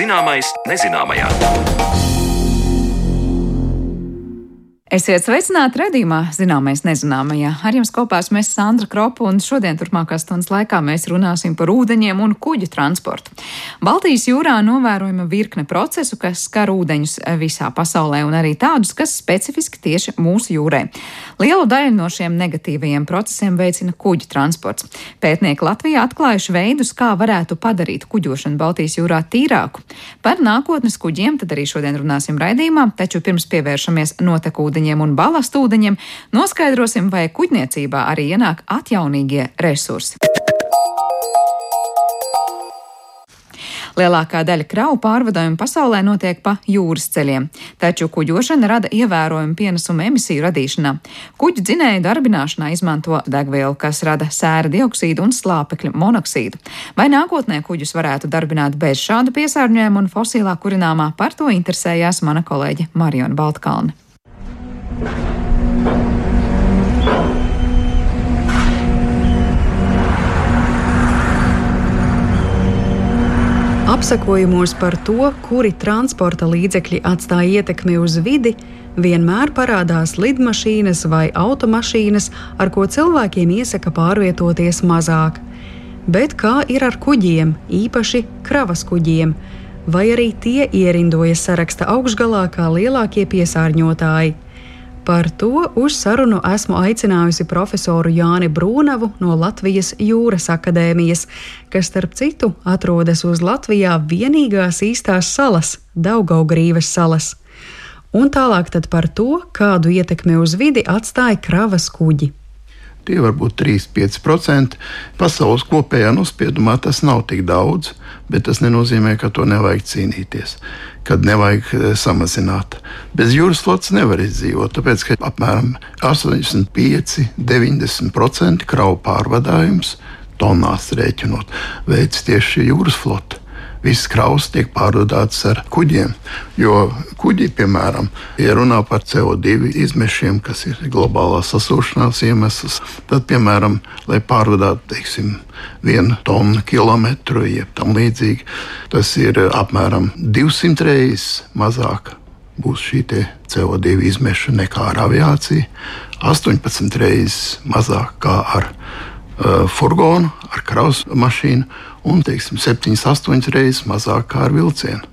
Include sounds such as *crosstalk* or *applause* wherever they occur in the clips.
Zināmais nezināmajā. Esiet sveicināti redzījumā, zināmais nezināmajā. Ar jums kopā esmu Sandra Kropa, un šodien turpmākās stundas laikā mēs runāsim par ūdeņiem un kuģu transportu. Baltijas jūrā novērojama virkne procesu, kas skar ūdeņus visā pasaulē, un arī tādus, kas specifiski tieši mūsu jūrē. Lielu daļu no šiem negatīvajiem procesiem veicina kuģu transports. Pētnieki Latvijā atklājuši veidus, kā varētu padarīt kuģošanu Baltijas jūrā tīrāku. Par nākotnes kuģiem tad arī šodien runāsim raidījumā, taču pirms pievēršamies notekūdeņiem ūdeņiem un balastūdeņiem, noskaidrosim, vai kuģniecībā arī ienāk atjaunīgie resursi. Lielākā daļa kravu pārvadājumu pasaulē notiek pa jūras ceļiem, taču kuģošana rada ievērojumu pienesumu emisiju radīšanā. Kuģu dzinēju darbināšanā izmanto degvielu, kas rada sēra dioksīdu un slāpekļa monoksīdu. Vai nākotnē kuģus varētu darbināt bez šāda piesārņojuma un fosilā kurināmā, par to interesējās mana kolēģe Mariona Baltkalna. Apsakojumos par to, kuri transporta līdzekļi atstāja ietekmi uz vidi, vienmēr parādās lidmašīnas vai automašīnas, ar ko cilvēkiem iesaka pārvietoties mazāk. Bet kā ir ar kuģiem, īpaši kravas kuģiem, vai arī tie ierindojas saraksta augšgalā kā lielākie piesārņotāji? Par to uz sarunu esmu aicinājusi profesoru Jāni Brūnavu no Latvijas Jūras akadēmijas, kas, starp citu, atrodas uz Latvijā vienīgās īstās salas - Daugaugrīves salas. Un tālāk par to, kādu ietekmi uz vidi atstāja kravas kuģi. Tie var būt 3-5%. Pasaules kopējā nospiedumā tas nav tik daudz, bet tas nenozīmē, ka to nevajag cīnīties, kad nevajag eh, samazināt. Bez jūras flotes nevar izdzīvot, tāpēc ka apmēram 85-90% kravu pārvadājums tonās rēķinot veids tieši jūras flote viss kraus tiek pārvadāts ar kuģiem. Jo kuģi, piemēram, ja runā par CO2 izmešiem, kas ir globālā sasilšanās iemesls, tad, piemēram, lai pārvadātu teiksim, vienu tonu kilometru, jeb tam līdzīgi, tas ir apmēram 200 reizes mazāk. Būs šī CO2 izmeša nekā ar aviāciju, 18 reizes mazāk kā ar uh, furgonu, ar kravas mašīnu un teiksim, 7-8 reizes mazāk kā ar vilcienu.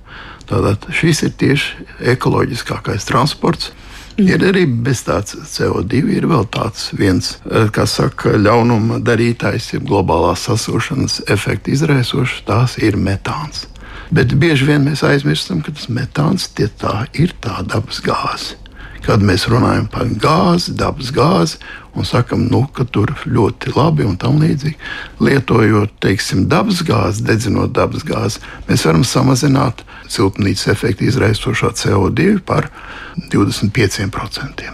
Tātad šis ir tieši ekoloģiskākais transports. Mm. Ir arī bez tāds CO2, ir vēl tāds viens, eh, kas saka, ļaunuma darītājs, jeb globālās sasilšanas efekta izraisošs, tās ir metāns. Bet bieži vien mēs aizmirstam, ka tas metāns tie tā ir tā dabas gāze kad mēs runājam par gāzi, dabas gāzi, un sakam, nu, ka tur ļoti labi un tam līdzīgi. Lietojot, teiksim, dabas gāzi, dedzinot dabas gāzi, mēs varam samazināt siltumnīcas efektu izraisošo CO2 par 25%.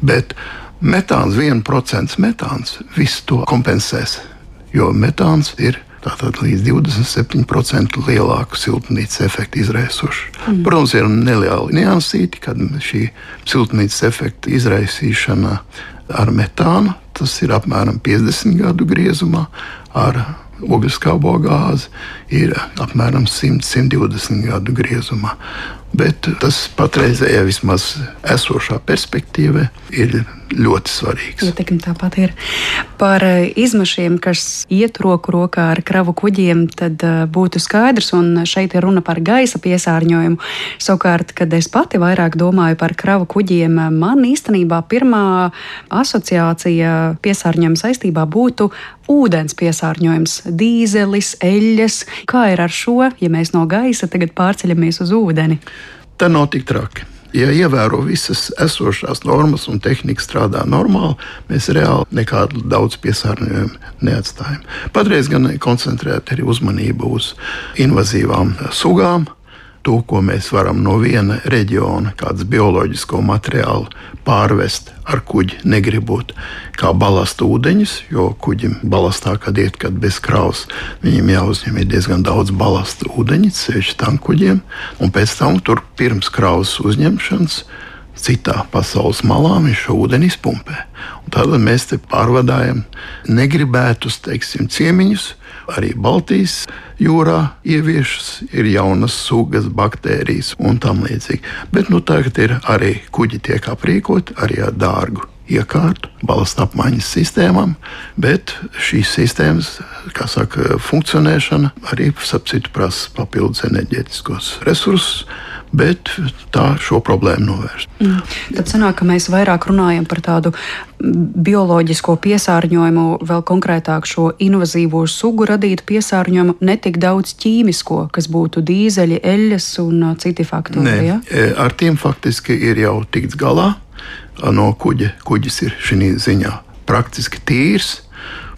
Bet metāns, 1% metāns, visu to kompensēs, jo metāns ir Tātad līdz 27% lielāku siltumnīcas efektu izraisošu. Mm. Protams, ir neliela niansīte, kad šī siltumnīcas efekta izraisīšana ar metānu tas ir apmēram 50 gadu griezumā, ar ogliskābo gāzi ir apmēram 100-120 gadu griezumā. Bet tas patreizējā vismaz esošā perspektīvā ir ļoti svarīgs. Ietekme tāpat ir par eh, izmešiem, kas iet roku rokā ar kravu kuģiem, tad eh, būtu skaidrs, un šeit ir runa par gaisa piesārņojumu. Savukārt, kad es pati vairāk domāju par kravu kuģiem, man īstenībā pirmā asociācija piesārņojuma saistībā būtu ūdens piesārņojums, dīzelis, eļļas. Kā ir ar šo, ja mēs no gaisa tagad pārceļamies uz ūdeni? Tā nav tik traki ja ievēro visas esošās normas un tehnika strādā normāli, mēs reāli nekādu daudz piesārņojumu neatstājam. Patreiz gan koncentrēt arī uzmanību uz invazīvām sugām, to, ko mēs varam no viena reģiona, kādas bioloģisko materiālu pārvest ar kuģi, negribot kā balastu ūdeņus, jo kuģim balastā, kad iet kad bez kravas, viņam jāuzņem diezgan daudz balastu ūdeņu, sevišķi tam kuģiem, un pēc tam tur pirms kravas uzņemšanas citā pasaules malā viņš šo ūdeni izpumpē. Un Tad mēs te pārvadājam negribētus, teiksim, ciemiņus. Arī Baltijas jūrā ieviešas, ir jaunas sugas, baktērijas un tam līdzīgi. Bet nu, tagad ir arī kuģi tiek aprīkoti arī ar dārgu iekārtu, balsta apmaiņas sistēmām, bet šīs sistēmas, kā saka, funkcionēšana arī sapcitu prasa papildus enerģētiskos resursus bet tā šo problēmu novērst. Mm. Tad sanāk, ka mēs vairāk runājam par tādu bioloģisko piesārņojumu, vēl konkrētāk šo invazīvo sugu radītu piesārņojumu, ne tik daudz ķīmisko, kas būtu dīzeļi, eļļas un citi faktori. Nē, ja? E, ar tiem faktiski ir jau tikts galā. No kuģa kuģis ir šī ziņā praktiski tīrs.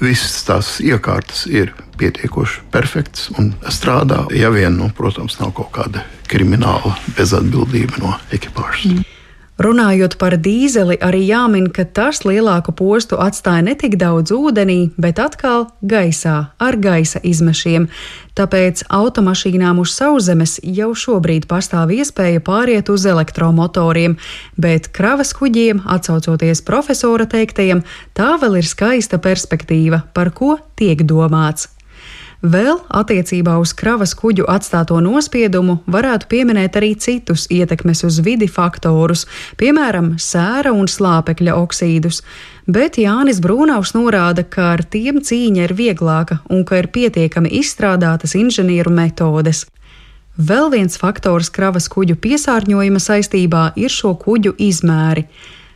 Visas tās iekārtas ir pietiekoši perfekts un strādā. Ja vien, nu, protams, nav kaut kāda krimināla bezatbildība no ekipāžas. Mm. Runājot par dīzeli, arī jāmin, ka tas lielāku postu atstāja ne tik daudz ūdenī, bet atkal gaisā ar gaisa izmešiem. Tāpēc automašīnām uz sauszemes jau šobrīd pastāv iespēja pāriet uz elektromotoriem, bet kravas kuģiem, atcaucoties profesora teiktajam, tā vēl ir skaista perspektīva, par ko tiek domāts. Vēl attiecībā uz kravas kuģu atstāto nospiedumu varētu pieminēt arī citus ietekmes uz vidi faktorus, piemēram, sēra un slāpekļa oksīdus. Bet Jānis Brūnaus norāda, ka ar tiem cīņa ir vieglāka un ka ir pietiekami izstrādātas inženieru metodes. Vēl viens faktors kravas kuģu piesārņojuma saistībā ir šo kuģu izmēri.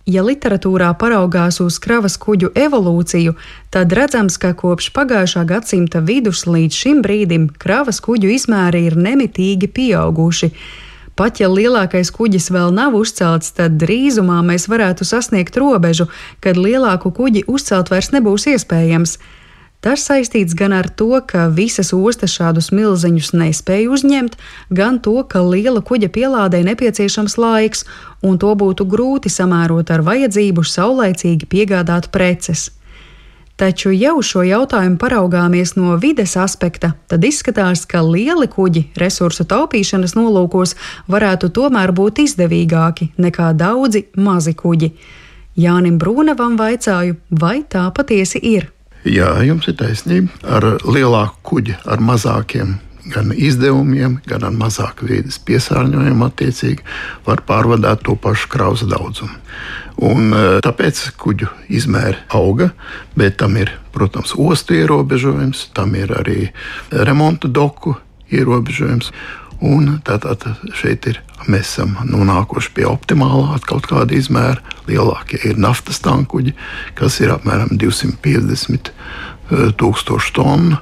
Ja literatūrā paraugās uz kravas kuģu evolūciju, tad redzams, ka kopš pagājušā gadsimta vidus līdz šim brīdim kravas kuģu izmēri ir nemitīgi pieauguši. Pat ja lielākais kuģis vēl nav uzcelts, tad drīzumā mēs varētu sasniegt robežu, kad lielāku kuģi uzcelt vairs nebūs iespējams. Tas saistīts gan ar to, ka visas ostas šādus milzeņus nespēja uzņemt, gan to, ka liela kuģa pielādē nepieciešams laiks, un to būtu grūti samērot ar vajadzību saulaicīgi piegādāt preces. Taču, ja uz šo jautājumu paraugāmies no vides aspekta, tad izskatās, ka lieli kuģi resursu taupīšanas nolūkos varētu tomēr būt izdevīgāki nekā daudzi mazi kuģi. Jānim Brūnevam vaicāju, vai tā patiesi ir. Jā, jums ir taisnība. Ar lielāku kuģi, ar mazākiem gan izdevumiem, gan ar mazāku vīdes piesārņojumu, attiecīgi var pārvadāt to pašu kravas daudzumu. Un, e, tāpēc kuģu izmēri auga, bet tam ir, protams, ostu ierobežojums, tam ir arī remonta doku ierobežojums. Un tātad šeit ir, mēs esam nonākuši pie optimālā kaut kāda izmēra. Lielākie ir naftas tankuģi, kas ir apmēram 250 eh, tūkstoši tonu.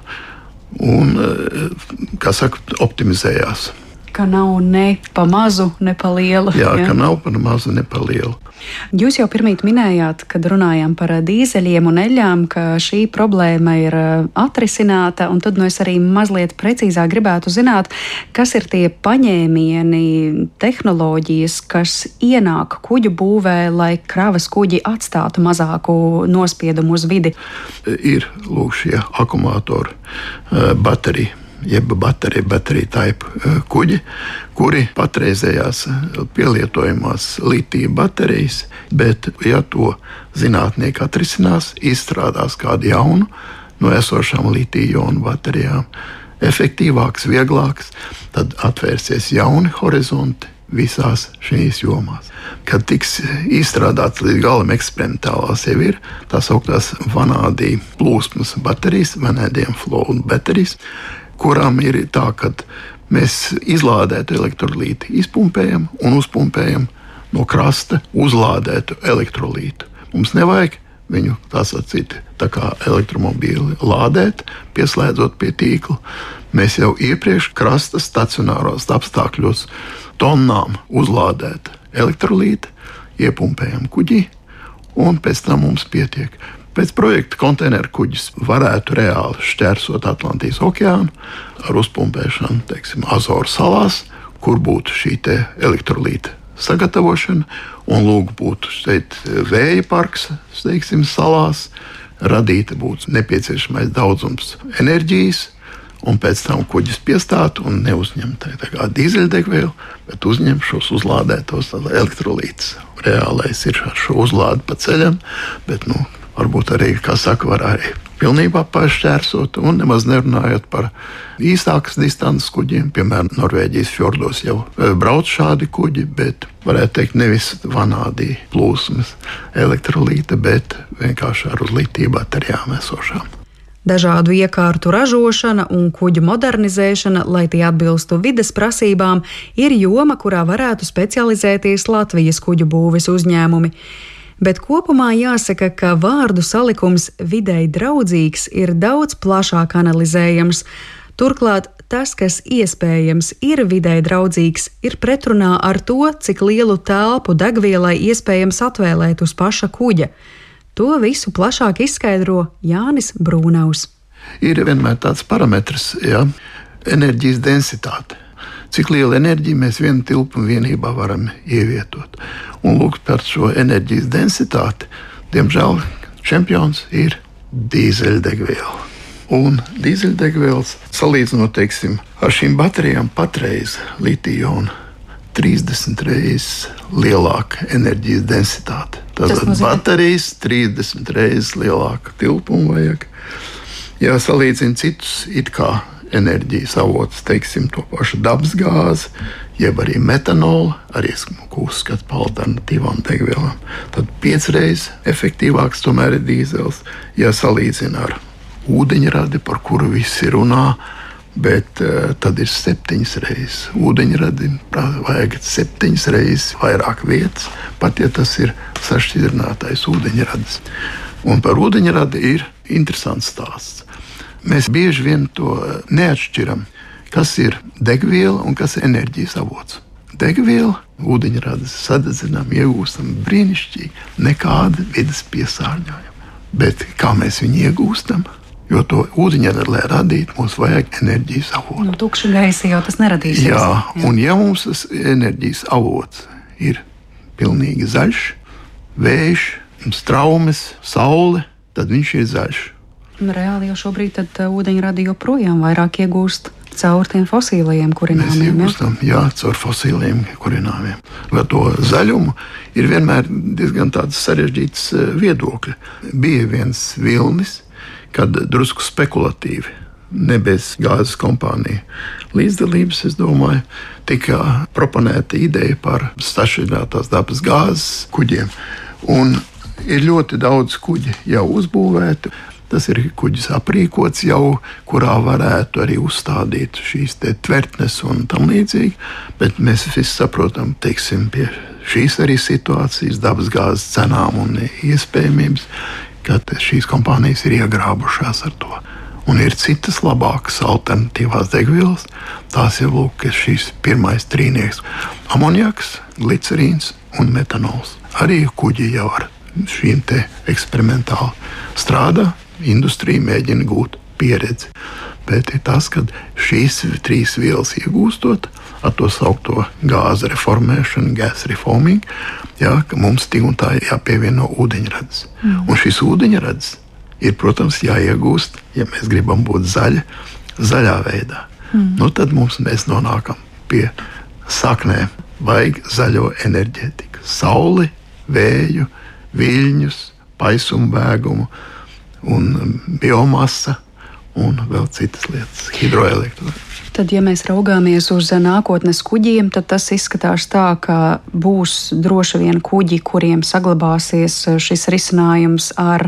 Un, eh, kā saka, optimizējās ka nav ne pa mazu, ne pa lielu. Jā, jā? ka nav pa mazu, ne pa lielu. Jūs jau pirmīt minējāt, kad runājām par dīzeļiem un eļļām, ka šī problēma ir uh, atrisināta, tad nu es arī mazliet precīzāk gribētu zināt, kas ir tie paņēmieni, tehnoloģijas, kas ienāk kuģu būvē, lai kravas kuģi atstātu mazāku nospiedumu uz vidi. Ir lūk šie akumulātori, uh, baterija jeb bateriju, bateriju taipu eh, kuģi, kuri patreizējās eh, pielietojamās litija baterijas, bet, ja to zinātnieki atrisinās, izstrādās kādu jaunu no esošām litija-jonu baterijām, efektīvāks, vieglāks, tad atvērsies jauni horizonti visās šīs jomās. Kad tiks izstrādāts līdz galam eksperimentālās, jau ir tā sauktās vanādija plūsmas baterijas, vanādiem flow baterijas, kurām ir tā, ka mēs izlādētu elektrolītu, izpumpējam un uzpumpējam no krasta uzlādētu elektrolītu. Mums nevajag viņu tā sacīt, tā kā elektromobīli lādēt, pieslēdzot pie tīkla. Mēs jau iepriekš krasta stacionāros apstākļos tonnām uzlādēt elektrolītu, iepumpējam kuģi, un pēc tam mums pietiek. Pēc projekta konteineru kuģis varētu reāli šķērsot Atlantijas okeānu ar uzpumpēšanu, teiksim, Azoru salās, kur būtu šī elektrolīta sagatavošana, un lūk, būtu šeit vēja parks, teiksim, salās, radīta būtu nepieciešamais daudzums enerģijas, un pēc tam kuģis piestātu un neuzņemtu dīzeļdegvielu, bet uzņem šos uzlādētos elektrolītus. Reālais ir ar šo uzlādi pa ceļam, bet nu, varbūt arī, kā saka, var arī pilnībā pašķērsot, un nemaz nerunājot par īsākas distances kuģiem. Piemēram, Norvēģijas fjordos jau e, brauc šādi kuģi, bet varētu teikt, nevis vanādī plūsmas elektrolīta, bet vienkārši ar uz litiju baterijām esošām. Dažādu iekārtu ražošana un kuģu modernizēšana, lai tie atbilstu vides prasībām, ir joma, kurā varētu specializēties Latvijas kuģu būves uzņēmumi. Bet kopumā jāsaka, ka vārdu salikums videi draudzīgs ir daudz plašāk analizējams. Turklāt tas, kas iespējams ir videi draudzīgs, ir pretrunā ar to, cik lielu telpu degvielai iespējams atvēlēt uz paša kuģa. To visu plašāk izskaidro Jānis Brūnaus. Ir vienmēr tāds parametrs, ja enerģijas densitāte. Cik lielu enerģiju mēs vienā tilpu vienībā varam ievietot. Un lūk, par šo enerģijas densitāti, diemžēl, čempions ir dīzeļdegviela. Un dīzeļdegvielas salīdzinot teiksim, ar šīm baterijām patreiz litiju 30 reizes lielāka enerģijas densitāte. Tātad baterijas 30 reizes lielāka tilpuma vajag. Ja salīdzina citus it kā enerģijas avotus, teiksim, to pašu dabasgāzi, jeb arī metanolu, arī uzskata par alternatīvām degvielām, tad piecreiz efektīvāks tomēr ir dīzels, ja salīdzina ar ūdeņradi, par kuru visi runā. Bet uh, tad ir septiņas reizes. Ūdeņradim vajag septiņas reizes vairāk vietas, pat ja tas ir sašķidrinātais ūdeņradis. Un par ūdeņradi ir interesants stāsts. Mēs bieži vien to neatšķiram, kas ir degviela un kas ir enerģijas avots. Degviela, ūdeņradas sadedzinām, iegūstam brīnišķīgi, nekāda vidas piesārņojuma. Bet kā mēs viņu iegūstam? Jo to ūdeņradi, lai radītu, mums vajag enerģijas avotu. Nu, tukša gaisa jau tas neradīs. Jā, jā, un ja mums tas enerģijas avots ir pilnīgi zaļš, vējš, straumes, saule, tad viņš ir zaļš. Un reāli jau šobrīd uh, ūdeņradi joprojām vairāk iegūst caur tiem fosiliem kurināmiem. Iegūstam, jā, caur fosiliem kurināmiem. Vai to zaļumu ir vienmēr diezgan sarežģīts uh, viedokļi. Bija viens vilnis, kad drusku spekulatīvi, ne bez gāzes kompāniju līdzdalības, es domāju, tika proponēta ideja par sašķidrinātās dabas gāzes kuģiem. Un ir ļoti daudz kuģi jau uzbūvēti. Tas ir kuģis aprīkots jau, kurā varētu arī uzstādīt šīs tvertnes un tam līdzīgi. Bet mēs visi saprotam, teiksim, pie šīs arī situācijas, dabasgāzes cenām un iespējamības, ka šīs kompānijas ir iegrābušās ar to. Un ir citas labākas alternatīvās degvielas. Tās ir lūk, šīs pirmais trīnieks - amoniaks, glicerīns un metanols. Arī kuģi jau ar šīm eksperimentāli strādā, industrija mēģina gūt pieredzi. Bet ir tas, ka šīs trīs vielas iegūstot, ar to saucamo gāzes reformēšanu, gas reforming, jā, ka mums tik un tā jāpievieno ūdeņradis. Mm. Un šis ūdeņradis ir, protams, jāiegūst, ja mēs gribam būt zaļi, zaļā veidā. Mm. Nu, tad mums mēs nonākam pie saknēm. Vajag zaļo enerģētiku, sauli, vēju, viļņus, paisumbēgumu un biomasa un vēl citas lietas, hidroelektroniski. Tad, ja mēs raugāmies uz nākotnes kuģiem, tad tas izskatās tā, ka būs droši vien kuģi, kuriem saglabāsies šis risinājums ar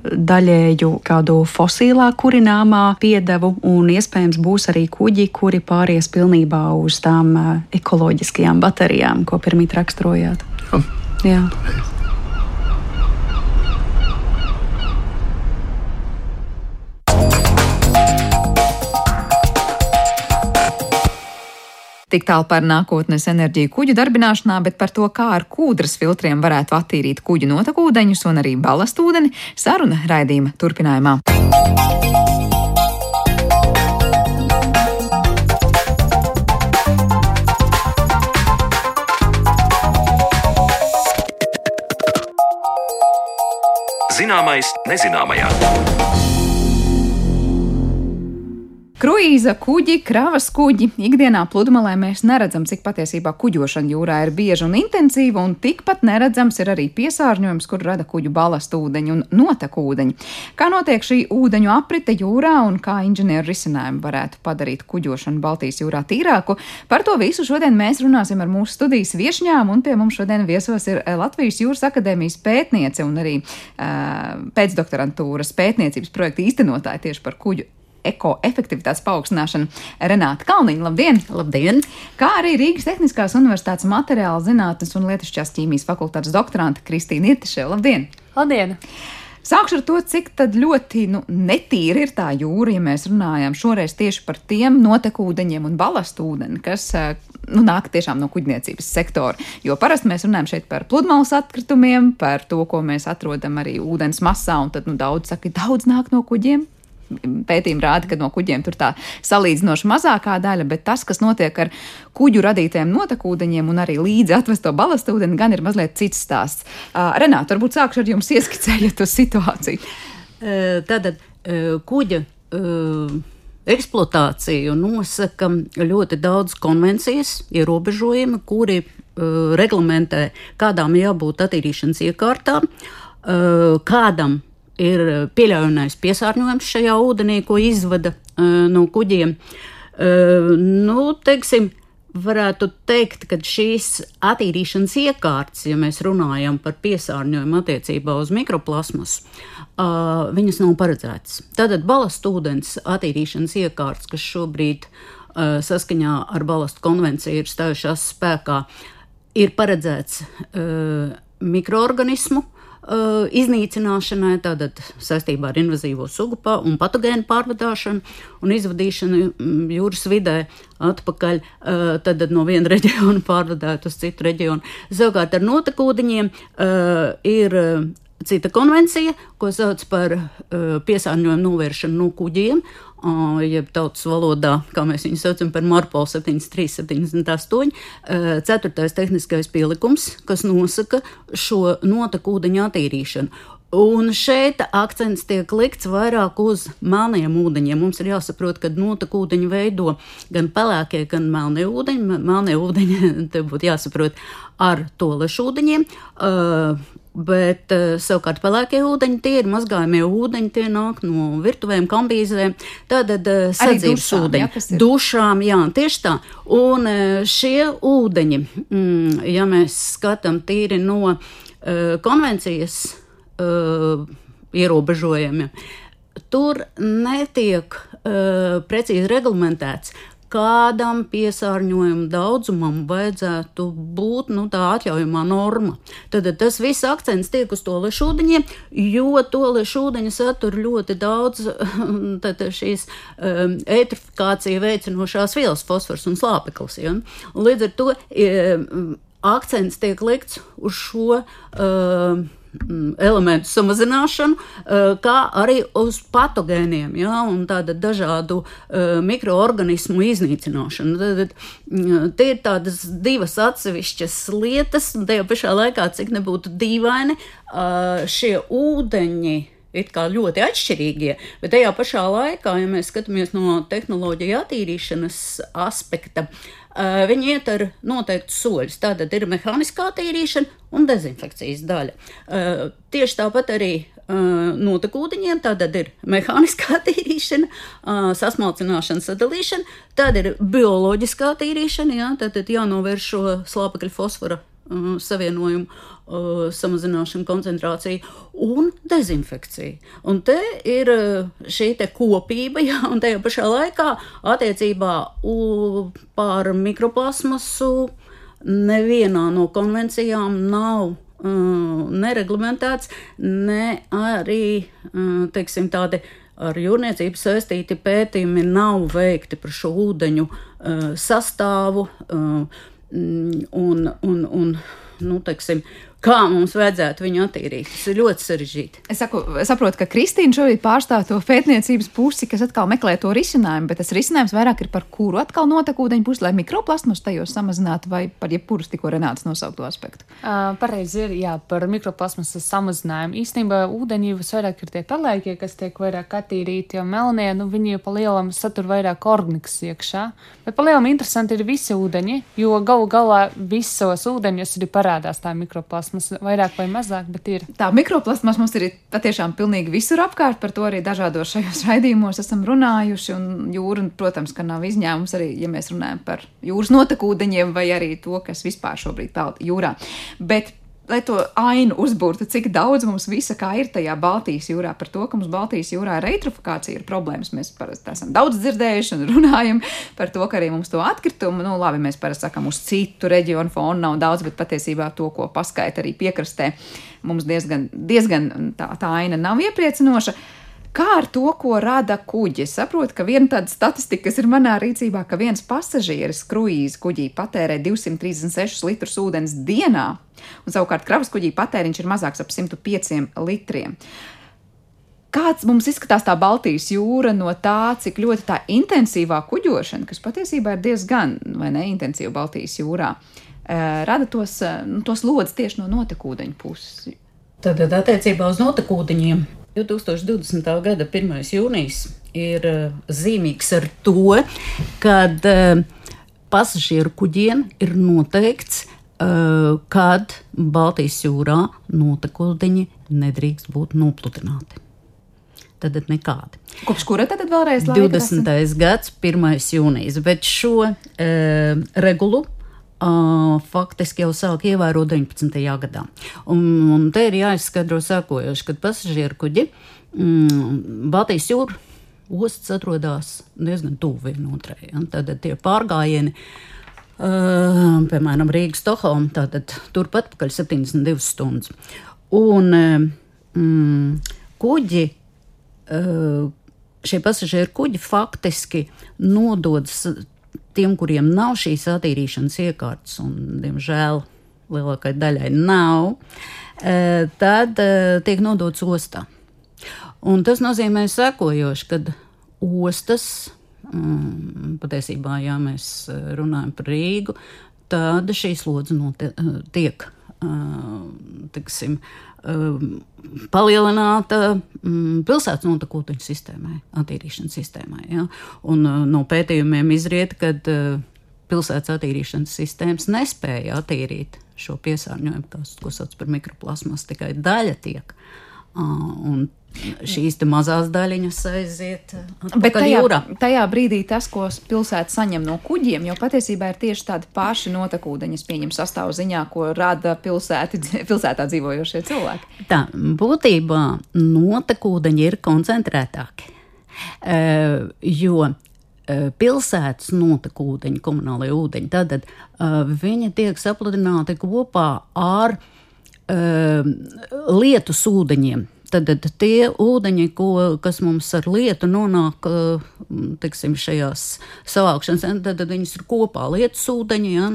daļēju kādu fosilā kurināmā piedevu, un iespējams būs arī kuģi, kuri pāries pilnībā uz tām eh, ekoloģiskajām baterijām, ko pirmīt raksturojāt. Jā. Jā. Tik tālu par nākotnes enerģiju kuģu darbināšanā, bet par to, kā ar kūdras filtriem varētu attīrīt kuģu notekūdeņus un arī balastūdeni, saruna raidījuma turpinājumā. Zināmais nezināmajā. Kruīza kuģi, kravas kuģi. Ikdienā pludmalē mēs neredzam, cik patiesībā kuģošana jūrā ir bieža un intensīva, un tikpat neredzams ir arī piesārņojums, kur rada kuģu balastu ūdeņi un noteku ūdeņi. Kā notiek šī ūdeņu aprite jūrā un kā inženieru risinājumi varētu padarīt kuģošanu Baltijas jūrā tīrāku? Par to visu šodien mēs runāsim ar mūsu studijas viešņām, un pie mums šodien viesos ir Latvijas Jūras akadēmijas pētniece un arī uh, pēcdoktorantūras pētniecības projekta īstenotāja tieši par kuģu ekoefektivitātes paaugstināšanu. Renāta Kalniņa, labdien! Labdien! Kā arī Rīgas Tehniskās Universitātes materiāla zinātnes un lietušķās ķīmijas fakultātes doktorante Kristīna Irtiševa. Labdien! Labdien! Sākšu ar to, cik ļoti nu, netīra ir tā jūra, ja mēs runājam šoreiz tieši par tiem notekūdeņiem un balastu ūdeni, kas eh, nu, nāk tiešām no kuģniecības sektora. Jo parasti mēs runājam šeit par pludmales atkritumiem, par to, ko mēs atrodam arī ūdens masā, un tad nu, daudz saka, daudz nāk no kuģiem pētījumi rāda, ka no kuģiem tur tā salīdzinoši mazākā daļa, bet tas, kas notiek ar kuģu radītajiem notekūdeņiem un arī līdzi atvesto balastu ūdeni, gan ir mazliet cits stāsts. Uh, Renāta, varbūt sākšu ar jums ieskicējot uz situāciju. Tātad kuģa eksploatāciju nosaka ļoti daudz konvencijas, ierobežojumi, kuri uh, reglamentē, kādām jābūt attīrīšanas iekārtām, uh, kādam ir eh, pieļaujamais piesārņojums šajā ūdenī, ko izvada uh, no kuģiem. Uh, nu, teiksim, varētu teikt, ka šīs attīrīšanas iekārtas, ja mēs runājam par piesārņojumu attiecībā uz mikroplasmas, uh, viņas nav paredzētas. Tātad balastu ūdens attīrīšanas iekārtas, kas šobrīd uh, saskaņā ar balastu konvenciju ir stājušās spēkā, ir paredzēts uh, mikroorganismu uh, uh, iznīcināšanai, tātad saistībā ar invazīvo sugu un patogēnu pārvadāšanu un izvadīšanu mm, jūras vidē atpakaļ, uh, tad no viena *laughs* reģiona pārvadāt uz citu reģionu. Savukārt ar notekūdeņiem uh, ir cita konvencija, ko sauc par uh, piesārņojumu novēršanu no kuģiem, uh, jeb tautas valodā, kā mēs viņu saucam par Marpolu 73, 78. Uh, ceturtais tehniskais pielikums, kas nosaka šo notekūdeņu attīrīšanu. Un šeit akcents tiek likts vairāk uz melniem ūdeņiem. Mums ir jāsaprot, ka notekūdeņi veido gan pelēkie, gan melnie ūdeņi. Melnie ūdeņi *laughs* te būtu jāsaprot ar tolešu ūdeņiem. Bet uh, savukārt pelēkie ūdeņi, tie ir mazgājumie ūdeņi, tie nāk no virtuvēm, kambīzēm, tātad uh, sadzīves ūdeņi. Jā, dušām, jā, tieši tā. Un uh, šie ūdeņi, mm, ja mēs skatām tīri no uh, konvencijas uh, ierobežojumiem, tur netiek uh, precīzi reglamentēts, kādam piesārņojuma daudzumam vajadzētu būt nu, tā atļaujamā norma. Tad tas viss akcents tiek uz to lešūdeņiem, jo to lešūdeņu satur ļoti daudz *laughs* šīs um, eitrifikācija veicinošās vielas, fosfors un slāpeklis. Ja? Līdz ar to um, akcents tiek likts uz šo. Um, elementu samazināšanu, eh, kā arī uz patogēniem, ja, un tāda dažādu uh, mikroorganismu iznīcināšanu. Tad, mm, tie ir tādas divas atsevišķas lietas, un tajā pašā laikā, cik nebūtu dīvaini, uh, šie ūdeņi it kā ļoti atšķirīgie, bet tajā pašā laikā, ja mēs skatāmies no tehnoloģija attīrīšanas aspekta, uh, viņi iet ar noteiktu soļus. Tātad ir mehāniskā attīrīšana un dezinfekcijas daļa. Uh, tieši tāpat arī uh, notekūdeņiem, tātad ir mehāniskā *laughs* attīrīšana, uh, sasmalcināšana, sadalīšana, tad ir bioloģiskā attīrīšana, jā, tātad jānovērš šo slāpekļa fosfora uh, savienojumu uh, samazināšana, koncentrācija un dezinfekcija. Un te ir uh, šī te kopība, *laughs* jā, un tajā pašā laikā attiecībā par mikroplasmasu nevienā no konvencijām nav uh, nereglamentēts, ne arī uh, teiksim, tādi ar jūrniecību saistīti pētījumi nav veikti par šo ūdeņu uh, sastāvu uh, un, un, un nu, teiksim, kā mums vajadzētu viņu attīrīt. Tas ir ļoti sarežģīti. Es, saku, saprotu, ka Kristīna šobrīd pārstāv to pētniecības pusi, kas atkal meklē to risinājumu, bet tas risinājums vairāk ir par kuru atkal notekūdeņu pusi, lai mikroplasmas tajos samazinātu vai par jebkurus tikko Renāts nosaukto aspektu. Uh, pareizi ir, jā, par mikroplasmas samazinājumu. Īstenībā ūdeņi visvairāk ir tie pelēkie, kas tiek vairāk attīrīti, jo melnie, nu, viņi jau pa lielam satur vairāk organikas iekšā. Bet pa lielam interesanti ir visi ūdeņi, jo galu galā visos ūdeņos arī parādās tā mikroplasma mikroplasmas, vairāk vai mazāk, bet ir. Tā mikroplasmas mums ir patiešām pilnīgi visur apkārt, par to arī dažādos šajos *laughs* raidījumos esam runājuši, un jūra, protams, ka nav izņēmums arī, ja mēs runājam par jūras notekūdeņiem vai arī to, kas vispār šobrīd peld jūrā. Bet lai to ainu uzbūrtu, cik daudz mums visa kā ir tajā Baltijas jūrā. Par to, ka mums Baltijas jūrā ir eitrofikācija, ir problēmas. Mēs parasti esam daudz dzirdējuši un runājam par to, ka arī mums to atkritumu, nu labi, mēs parasti sakam, uz citu reģionu fonu nav daudz, bet patiesībā to, ko paskaita arī piekrastē, mums diezgan, diezgan tā, tā aina nav iepriecinoša. Kā ar to, ko rada kuģi? Saprotu, ka viena tāda statistika, kas ir manā rīcībā, ka viens pasažieris kruīza kuģī patērē 236 litrus ūdens dienā, un savukārt kravas kuģī patēriņš ir mazāks ap 105 litriem. Kāds mums izskatās tā Baltijas jūra no tā, cik ļoti tā intensīvā kuģošana, kas patiesībā ir diezgan neintensīva Baltijas jūrā, eh, rada tos, eh, nu, tos lodes tieši no notekūdeņa puses? Tad, attiecībā uz notekūdeņiem 2020. gada 1. jūnijas ir uh, zīmīgs ar to, ka uh, pasažieru kuģiem ir noteikts, uh, kad Baltijas jūrā notekūdeņi nedrīkst būt nopludināti. Tad nekādi. Kopš kura tad vēlreiz? 20. gads, 1. jūnijas, bet šo uh, regulu faktiski jau sāk ievērot 19. gadā. Un, un te ir jāizskaidro sekojoši, kad pasažieru kuģi mm, Baltijas jūra ostas atrodas diezgan tuvu vienotrai. Ja? Tad tie pārgājieni. Uh, piemēram, Rīgas Stokholma, tātad turpat pakaļ 72 stundas. Un mm, kuģi, uh, šie pasažieru kuģi faktiski nododas tiem, kuriem nav šīs attīrīšanas iekārtas, un, diemžēl, lielākai daļai nav, e, tad e, tiek nodots ostā. Un tas nozīmē sekojoši, kad ostas, mm, patiesībā, ja mēs runājam par Rīgu, tad šī slodze tiek, tiksim, Um, palielināta um, pilsētas notekūdeņu sistēmai, attīrīšanas sistēmai. Ja? Un, uh, no pētījumiem izriet, ka uh, pilsētas attīrīšanas sistēmas nespēja attīrīt šo piesārņojumu, tās, ko sauc par mikroplasmas, tikai daļa tiek. Uh, un šīs mazās daļiņas aiziet. Bet tajā, jūrā. tajā brīdī tas, ko pilsēta saņem no kuģiem, jau patiesībā ir tieši tādi paši notekūdeņi, pieņem sastāvziņā, ko rada pilsēti, pilsētā dzīvojošie cilvēki. Tā būtībā notekūdeņi ir koncentrētāki. Uh, jo uh, pilsētas notekūdeņi, komunālajie ūdeņi, tad uh, viņi tiek sapludināti kopā ar uh, lietus ūdeņiem. Tad, tad tie ūdeņi, ko, kas mums ar lietu nonāk tiksim, šajās savākšanas, tad, tad viņas ir kopā lietus ūdeņi, ja,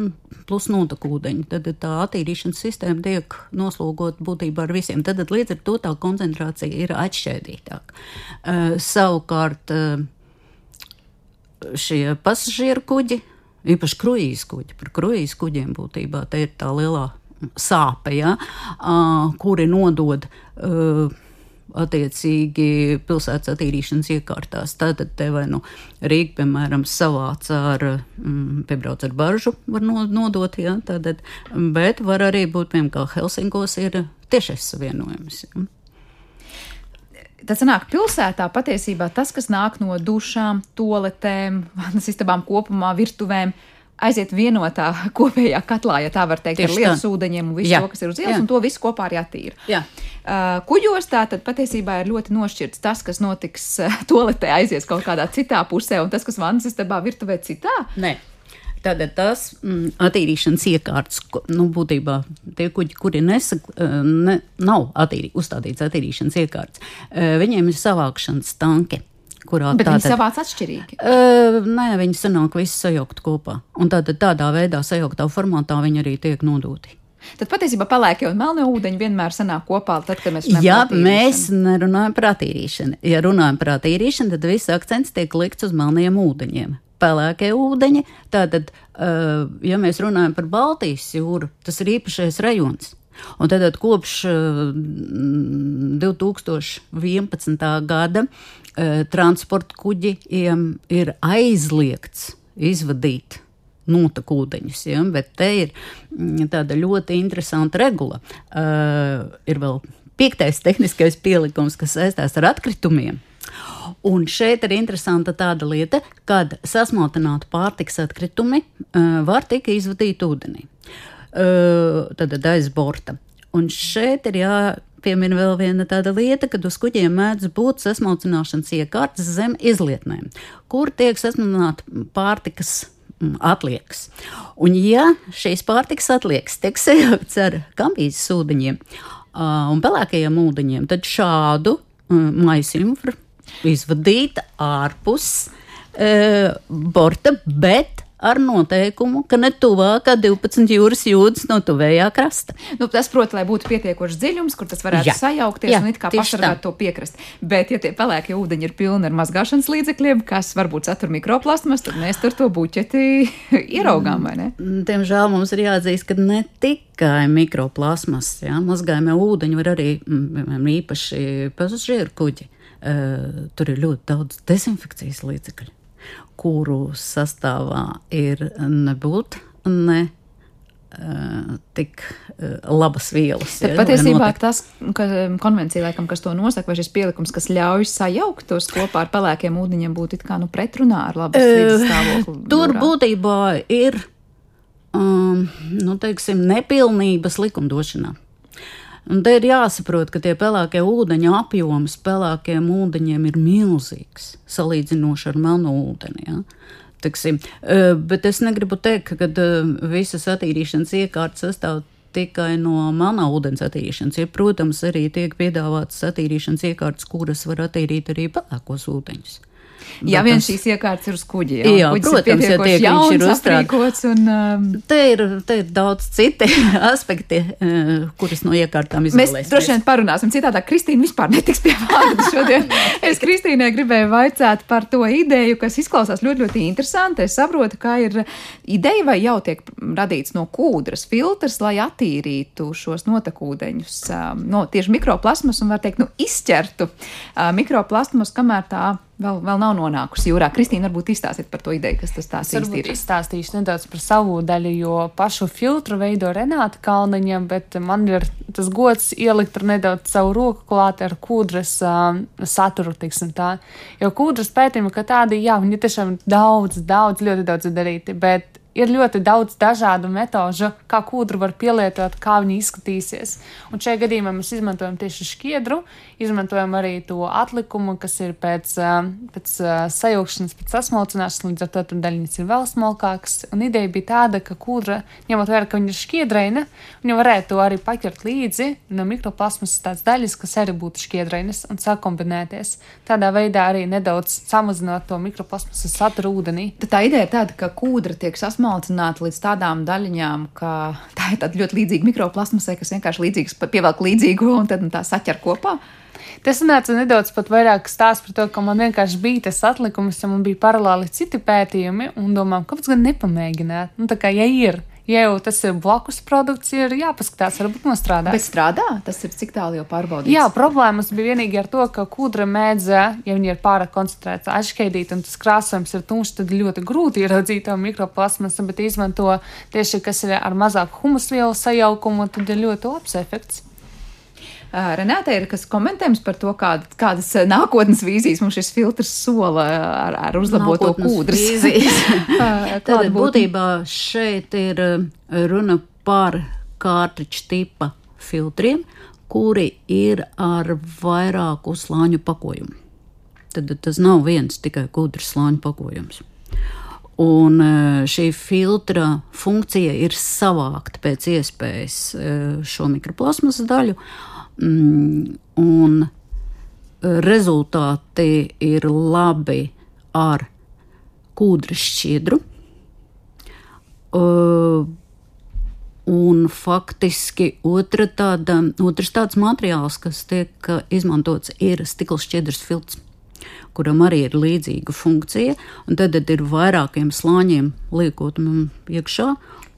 plus notekūdeņi. Tad tā attīrīšanas sistēma tiek noslogot būtībā ar visiem. Tad, tad līdz ar to tā koncentrācija ir atšķēdītāka. Uh, savukārt uh, šie pasažieru kuģi, īpaši kruīzes kuģi, par kruīzes kuģiem būtībā te ir tā lielā sāpe, ja, kuri nodod attiecīgi pilsētas attīrīšanas iekārtās. Tātad te vai nu Rīga, piemēram, savāc ar, mm, piebrauc ar baržu, var nodot, jā, tātad, bet var arī būt, piemēram, kā Helsinkos ir tiešais savienojums. Jā. Tad sanāk, pilsētā patiesībā tas, kas nāk no dušām, toaletēm, *laughs* vannas istabām kopumā, virtuvēm, aiziet vienotā *laughs* kopējā katlā, ja tā var teikt, Tieši ar lietas ūdeņiem un visu Jā. to, kas ir uz ielas, Jā. un to visu kopā arī attīra. Jā. Uh, kuģos tā tad patiesībā ir ļoti nošķirts tas, kas notiks uh, *laughs* toaletē, aizies kaut kādā citā pusē, un tas, kas vannas istabā virtuvē citā. Nē. Tātad tās mm, attīrīšanas iekārtas, nu, būtībā tie kuģi, kuri nesak, uh, ne, nav attīrī, uzstādīts attīrīšanas iekārtas, uh, viņiem ir savākšanas tanki kurā Bet tātad, viņi savāc atšķirīgi. Uh, nē, viņi sanāk visi sajaukt kopā. Un tātad tādā veidā, sajauktā formātā viņi arī tiek nodoti. Tad patiesībā pelēkie un melnie ūdeņi vienmēr sanāk kopā, tad, kad mēs runājam Ja par attīrīšanu. mēs nerunājam par attīrīšanu, ja runājam par attīrīšanu, tad viss akcents tiek likts uz melniem ūdeņiem. Pelēkie ūdeņi, tātad, uh, ja mēs runājam par Baltijas jūru, tas ir īpašais rajons. Un tad kopš uh, 2011. gada transporta kuģiem ir aizliegts izvadīt notekūdeņus. Ja? Bet te ir mm, tāda ļoti interesanta regula. Uh, ir vēl piektais tehniskais pielikums, kas saistās ar atkritumiem. Un šeit ir interesanta tāda lieta, kad sasmalcināti pārtiks atkritumi uh, var tikt izvadīti ūdenī. Uh, tad aiz borta. Un šeit ir jāpiemina vēl viena tāda lieta, kad uz kuģiem mēdz būt sasmalcināšanas iekārtas zem izlietnēm, kur tiek sasmalcināta pārtikas mm, atliekas. Un, ja šīs pārtikas atliekas tiek *laughs* sajauktas ar gambīzes ūdeņiem uh, un pelēkajiem ūdeņiem, tad šādu uh, maisījumu var izvadīt ārpus uh, borta, bet ar noteikumu, ka ne tuvāk kā 12 jūras jūdzes no tuvējā krasta. Nu, tas, protams, lai būtu pietiekoši dziļums, kur tas varētu Jā. sajaukties Jā, un it kā pasargāt to piekrasti. Bet, ja tie pelēkie ūdeņi ir pilni ar mazgāšanas līdzekļiem, kas varbūt satur mikroplasmas, tad mēs tur to buķeti *laughs* ieraugām, vai ne? Diemžēl mums ir jāatzīst, ka ne tikai mikroplasmas, ja, mazgājumie ūdeņi var arī mm, īpaši pasažieru kuģi. Uh, tur ir ļoti daudz dezinfekcijas līdzekļu, kuru sastāvā ir nebūt ne uh, tik uh, labas vielas. Tad ja, patiesībā tas, ka konvencija, laikam, kas to nosaka, vai šis pielikums, kas ļauj sajaukt tos kopā ar pelēkiem ūdeņiem, būtu it kā nu, pretrunā ar labas Eh, vidas stāvokli. Tur jūrā. būtībā ir um, nu, teiksim, nepilnības likumdošanā. Un te ir jāsaprot, ka tie pelēkie ūdeņa apjoms pelēkiem ūdeņiem ir milzīgs salīdzinoši ar melno ūdeni. Ja? Teksim, eh, bet es negribu teikt, ka eh, visas attīrīšanas iekārtas sastāv tikai no melnā ūdens attīrīšanas. Ir, protams, arī tiek piedāvātas attīrīšanas iekārtas, kuras var attīrīt arī pelēkos ūdeņus. Ja vien tas- šīs iekārtas ir uz kuģi, Jā, kuģis protams, ir tiek jauns, ir uzstrād- aprīkots un um, Te ir, te ir daudz citi *laughs* aspekti, eh, kurus no iekārtām Mēs izvēlēsimies. droši vien parunāsim citādi. Kristīna vispār netiks pie vārda šodien. *laughs* Es Kristīnai gribēju vaicāt par to ideju, kas izklausās ļoti, ļoti interesanti. Es saprotu, ka ir ideja vai jau tiek radīts no kūdras filtrs, lai attīrītu šos notekūdeņus um, no tieši mikroplasmas un, var teikt, nu, izķertu uh, mikroplasmas, kamēr tā vēl, vēl nav nonākusi jūrā. Kristīna, varbūt izstāstīt par to ideju, kas tas tāds īsti ir. izstāstīšu nedaudz par savu daļu, jo pašu filtru veido Renāta Kalniņa, bet man ir tas gods ielikt ar nedaudz savu roku klāt ar kūdras uh, saturu, tiksim tā. Jo kūdras pētījumi, ka tādi, jā, viņi tiešām daudz, daudz, ļoti daudz darīti, bet ir ļoti daudz dažādu metožu, kā kūdru var pielietot, kā viņi izskatīsies. Un šajā gadījumā mēs izmantojam tieši šķiedru, izmantojam arī to atlikumu, kas ir pēc, pēc sajaukšanas, pēc sasmalcināšanas, līdz ar to tur daļiņas ir vēl smalkākas. Un ideja bija tāda, ka kūdra, ņemot vērā, ka viņa ir šķiedraina, viņa varētu arī paķert līdzi no mikroplasmas tādas daļas, kas arī būtu šķiedrainas un sakombinēties. Tādā veidā arī nedaudz samazinot to mikroplasmas saturu ūdenī. Tā ideja ir tāda, ka kūdra tiek sasmalcināta līdz tādām daļiņām, ka tā ir ļoti līdzīga mikroplasmasai, kas vienkārši līdzīgs, pievelk līdzīgu un tad tā saķer kopā. Tas nāca nedaudz vairāk stāsts par to, ka man vienkārši bija tas atlikums, ja man bija paralēli citi pētījumi, un domājam, kāpēc gan nepamēģināt? Nu, tā kā, ja ir, ja jau tas ir blakus produkts, ir jāpaskatās, varbūt nostrādāt. Bet strādā, tas ir cik tālu jau pārbaudīts. Jā, problēmas bija vienīgi ar to, ka kūdra mēdz, ja viņa ir pārāk koncentrēta, atšķaidīt, un tas krāsojums ir tumšs, tad ļoti grūti ieraudzīt to mikroplasmasu, bet izmanto tieši, kas ir ar mazāku humusvielu sajaukumu, tad ir ļoti labs efekts. Renāte ir kas komentējums par to, kāda, kādas nākotnes vīzijas mums šis filtrs sola ar, ar uzlaboto kūdras. *laughs* Tad būtībā šeit ir runa par kārtiņa tipa filtriem, kuri ir ar vairāku slāņu pakojumu. Tad tas nav viens tikai kūdras slāņu pakojums. Un šī filtra funkcija ir savākt pēc iespējas šo mikroplasmas daļu, mm, un rezultāti ir labi ar kūdras šķiedru. Uh, Un faktiski otra tāda, otrs tāds materiāls, kas tiek izmantots, ir stikla šķidrs filtrs kuram arī ir līdzīga funkcija, un tad, tad ir vairākiem slāņiem liekot iekšā,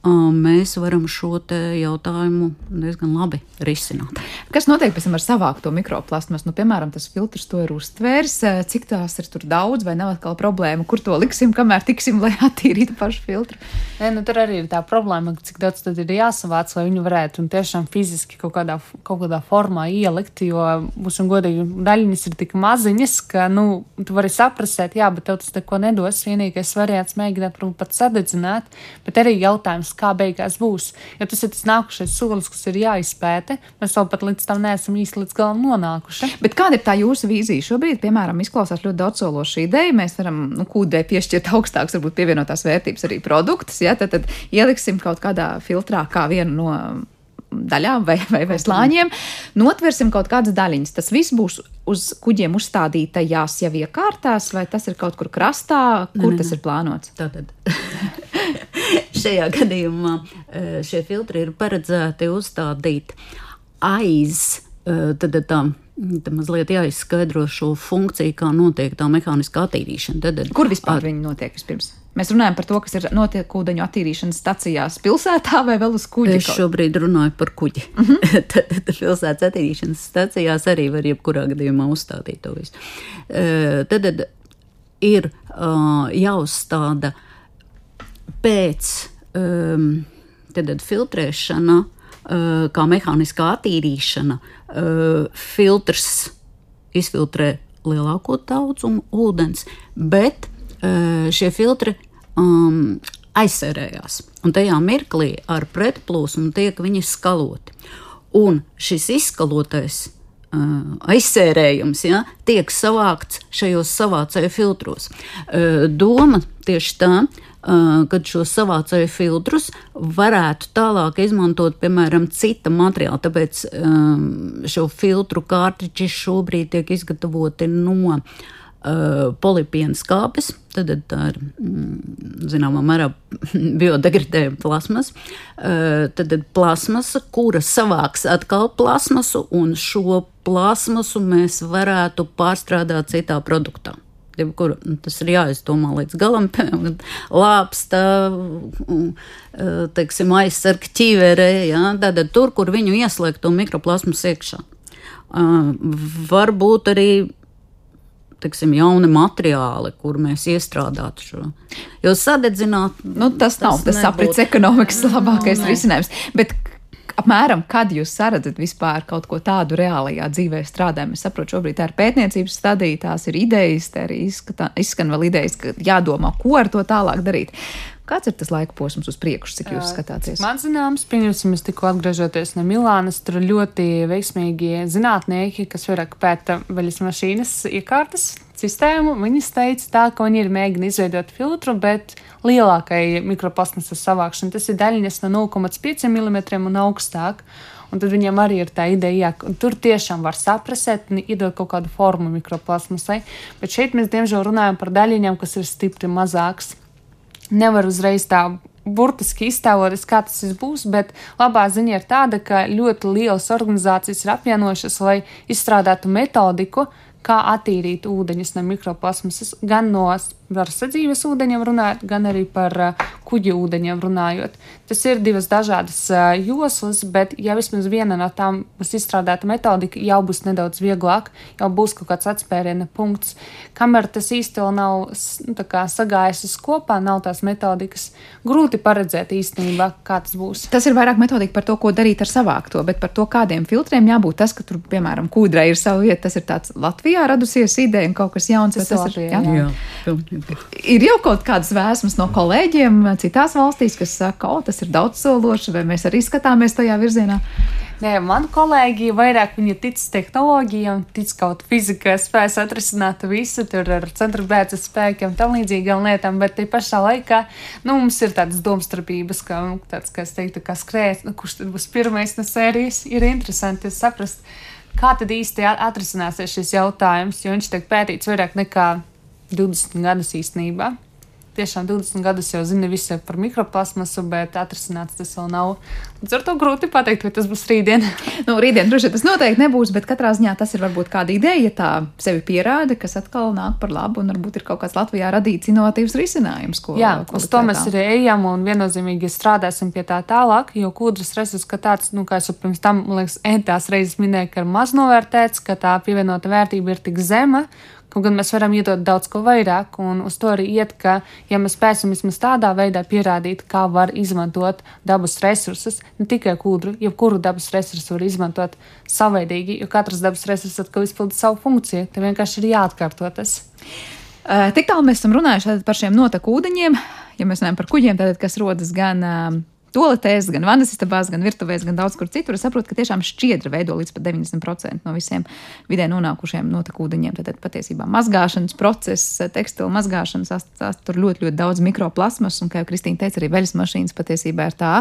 mēs varam šo jautājumu diezgan labi risināt. Kas notiek pēc tam ar savākto mikroplasmas? Nu, piemēram, tas filtrs to ir uztvērs, cik tās ir tur daudz, vai nav atkal problēma, kur to liksim, kamēr tiksim, lai *laughs* attīrītu pašu filtru. Nē, nu, tur arī ir tā problēma, cik daudz tad ir jāsavāc, lai viņu varētu tiešām fiziski kaut kādā, kaut kādā formā ielikt, jo mūsu godīgi daļiņas ir tik maziņas, ka, nu, tu vari saprasēt, jā, bet tev tas neko nedos. Vienīgais variants mēģināt, varbūt pat sadedzināt, bet arī jautājums, kā beigās būs. Jo tas ir tas nākušais solis, kas ir jāizpēta. Mēs vēl pat līdz tam neesam īsti līdz galam nonākuši. Bet kāda ir tā jūsu vīzija šobrīd? Piemēram, izklausās ļoti daudzsološa ideja. Mēs varam nu, kūdē piešķirt augstākas, varbūt pievienotās vērtības arī produktus. Ja? Tad, tad ieliksim kaut kādā filtrā kā vienu no daļām vai, vai, vai slāņiem, notversim kaut kādas daļiņas. Tas viss būs uz kuģiem uzstādītajās jau iekārtās, vai tas ir kaut kur krastā, kur ne, ne, tas ne. ir plānots? Tātad. *laughs* Šajā gadījumā e, šie filtri ir paredzēti uzstādīt aiz e, tad, tā, Tad mazliet jāizskaidro šo funkciju, kā notiek tā mehāniskā attīrīšana. Tad, Kur vispār ar... viņi notiek vispirms? Mēs runājam par to, kas ir notiek ūdeņu attīrīšanas stacijās pilsētā vai vēl uz kuģa. Es šobrīd runāju par kuģi. Mm -hmm. *laughs* tad, tad pilsētas attīrīšanas stacijās arī var jebkurā gadījumā uzstādīt to visu. Tad, tad ir jāuzstāda pēc tad, tad filtrēšana, kā mehāniskā attīrīšana, uh, filtrs izfiltrē lielāko daudzumu ūdens, bet uh, šie filtri um, aizsērējās. Un tajā mirklī ar pretplūsmu tiek viņi skaloti. Un šis izskalotais aizsērējums ja, tiek savākts šajos savācēju filtros. Doma tieši tā, kad šos savācēju filtrus varētu tālāk izmantot, piemēram, cita materiāla. Tāpēc šo filtru kārtiķi šobrīd tiek izgatavoti no uh, uh, polipienas kāpes, tad tā ir mm, zināmā mērā *laughs* biodegradējama plasmas. Uh, tad ir plasmasa, kura savāks atkal plasmasu, un šo plasmasu mēs varētu pārstrādāt citā produktā. Kur, nu, tas ir jāizdomā līdz galam. *laughs* Lāpsta, teiksim, aizsarg ķīverē, ja? tātad tur, kur viņu ieslēgt to mikroplasmas iekšā. Uh, varbūt arī teiksim, jauni materiāli, kur mēs iestrādātu šo. Jo sadedzināt, nu, tas, tas nav tas aprits ekonomikas labākais no, risinājums. Bet apmēram, kad jūs saredzat vispār kaut ko tādu reālajā dzīvē strādājam? Es saprotu, šobrīd tā ir pētniecības stadija, tās ir idejas, tā arī izskatā, izskan vēl idejas, ka jādomā, ko ar to tālāk darīt. Kāds ir tas laika posms uz priekšu, cik jūs skatāties? Man zināms, pieņemsim, es tikko atgriežoties no Milānas, tur ļoti veiksmīgi zinātnieki, kas vairāk pēta veļas mašīnas iekārtas sistēmu. Viņi teica tā, ka viņi ir mēģinājuši izveidot filtru, bet lielākai mikroplasmasas savākšanai tas ir daļiņas no 0,5 mm un augstāk. Un tad viņam arī ir tā ideja, ka tur tiešām var saprasēt un iedot kaut kādu formu mikroplasmasai. Bet šeit mēs diemžēl runājam par daļiņām, kas ir stipri mazākas nevar uzreiz tā burtiski iztēloties, kā tas būs, bet labā ziņa ir tāda, ka ļoti lielas organizācijas ir apvienojušas, lai izstrādātu metodiku, kā attīrīt ūdeņus no mikroplasmasas, gan no par sadzīves ūdeņiem runājot, gan arī par uh, kuģi ūdeņiem runājot. Tas ir divas dažādas uh, joslas, bet ja vismaz viena no tām būs izstrādāta metodika, jau būs nedaudz vieglāk, jau būs kaut kāds atspēriena punkts. Kamēr tas īsti vēl nav nu, sagājis kopā, nav tās metodikas, grūti paredzēt īstenībā, kā tas būs. Tas ir vairāk metodika par to, ko darīt ar savākto, bet par to, kādiem filtriem jābūt. Tas, ka tur, piemēram, kūdrai ir sava vieta, tas ir tāds Latvijā radusies ideja un kaut kas jauns. Tas, tas ir Latvijā, jā. Jā. Jā. Ir jau kaut kādas vēsmas no kolēģiem citās valstīs, kas saka, o, tas ir daudzsološi, vai mēs arī skatāmies tajā virzienā. Nē, man kolēģi vairāk tic tehnoloģijām, tic kaut fizikai, spējas atrisināt visu, tur ar centribētas spēkiem, tam līdzīgām lietām, bet te pašā laikā, nu, mums ir tādas domstarpības, ka, nu, tāds, kā es teiktu, kā skrēt, nu, kurš tad būs pirmais no sērijas, ir interesanti saprast, kā tad īsti atrisināsies šis jautājums, jo viņš tiek pētīts vairāk nekā 20 gadus īstenībā. tiešām 20 gadus jau zina visu par mikroplasmasu, bet atrisināts tas vēl nav. Līdz ar to grūti pateikt, vai tas būs rītdien. *laughs* nu, rītdien droši vien tas noteikti nebūs, bet katrā ziņā tas ir varbūt kāda ideja, ja tā sevi pierāda, kas atkal nāk par labu un varbūt ir kaut kāds Latvijā radīts inovatīvs risinājums. Ko, Jā, ko uz to mēs arī ejam un viennozīmīgi strādāsim pie tā tālāk, jo kūdras resurss, ka tāds, nu, kā es jau pirms tam, man liekas, entās reizes minēju, ka ir maz novērtēts, ka tā pievienota vērtība ir tik zema Kaut gan mēs varam iedot daudz ko vairāk, un uz to arī iet, ka, ja mēs spēsim vismaz tādā veidā pierādīt, kā var izmantot dabas resursus, ne tikai kūdru, jebkuru dabas resursu var izmantot savveidīgi, jo katrs dabas resurs atkal izpilda savu funkciju. Te vienkārši ir jāatkārto tas. Tik tālu mēs esam runājuši par šiem noteku ūdeņiem. Ja mēs runājam par kuģiem, tad kas rodas gan uh, toaletēs, gan vannas istabās, gan virtuvēs, gan daudz kur citur. Es saprotu, ka tiešām šķiedra veido līdz pat 90% no visiem vidē nonākušiem notekūdeņiem. Tad patiesībā mazgāšanas process, tekstilu mazgāšanas tur ļoti, ļoti daudz mikroplasmas, un, kā jau Kristīna teica, arī veļas mašīnas patiesībā ir tā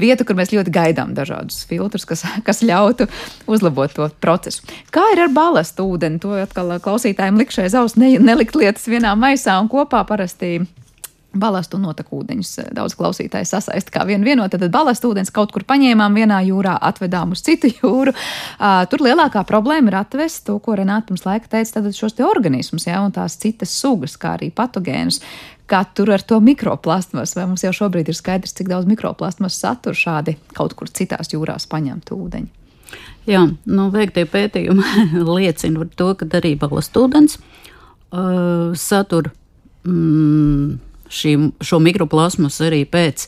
vieta, kur mēs ļoti gaidām dažādus filtrus, kas, kas ļautu uzlabot to procesu. Kā ir ar balastu ūdeni? To atkal klausītājiem likšai zaus ne, nelikt lietas vienā maisā un kopā parasti Balastu notekūdeņus eh, daudz klausītāju sasaist kā vienu vienotu. Tad balastu ūdens kaut kur paņēmām vienā jūrā, atvedām uz citu *laughs* jūru. Uh, tur lielākā problēma ir atvest to, ko Renāta pirms laika teica, tad šos te organismus, ja, un tās citas sugas, kā arī patogēnus. Kā tur ar to mikroplasmas, vai mums jau šobrīd ir skaidrs, cik daudz mikroplasmas satur šādi kaut kur citās jūrās paņemtu ūdeņu? Jā, nu, veiktie pētījumi *laughs* liecina par to, ka arī balastu ūdens uh, satur. Mm, šīm, šo mikroplasmas arī pēc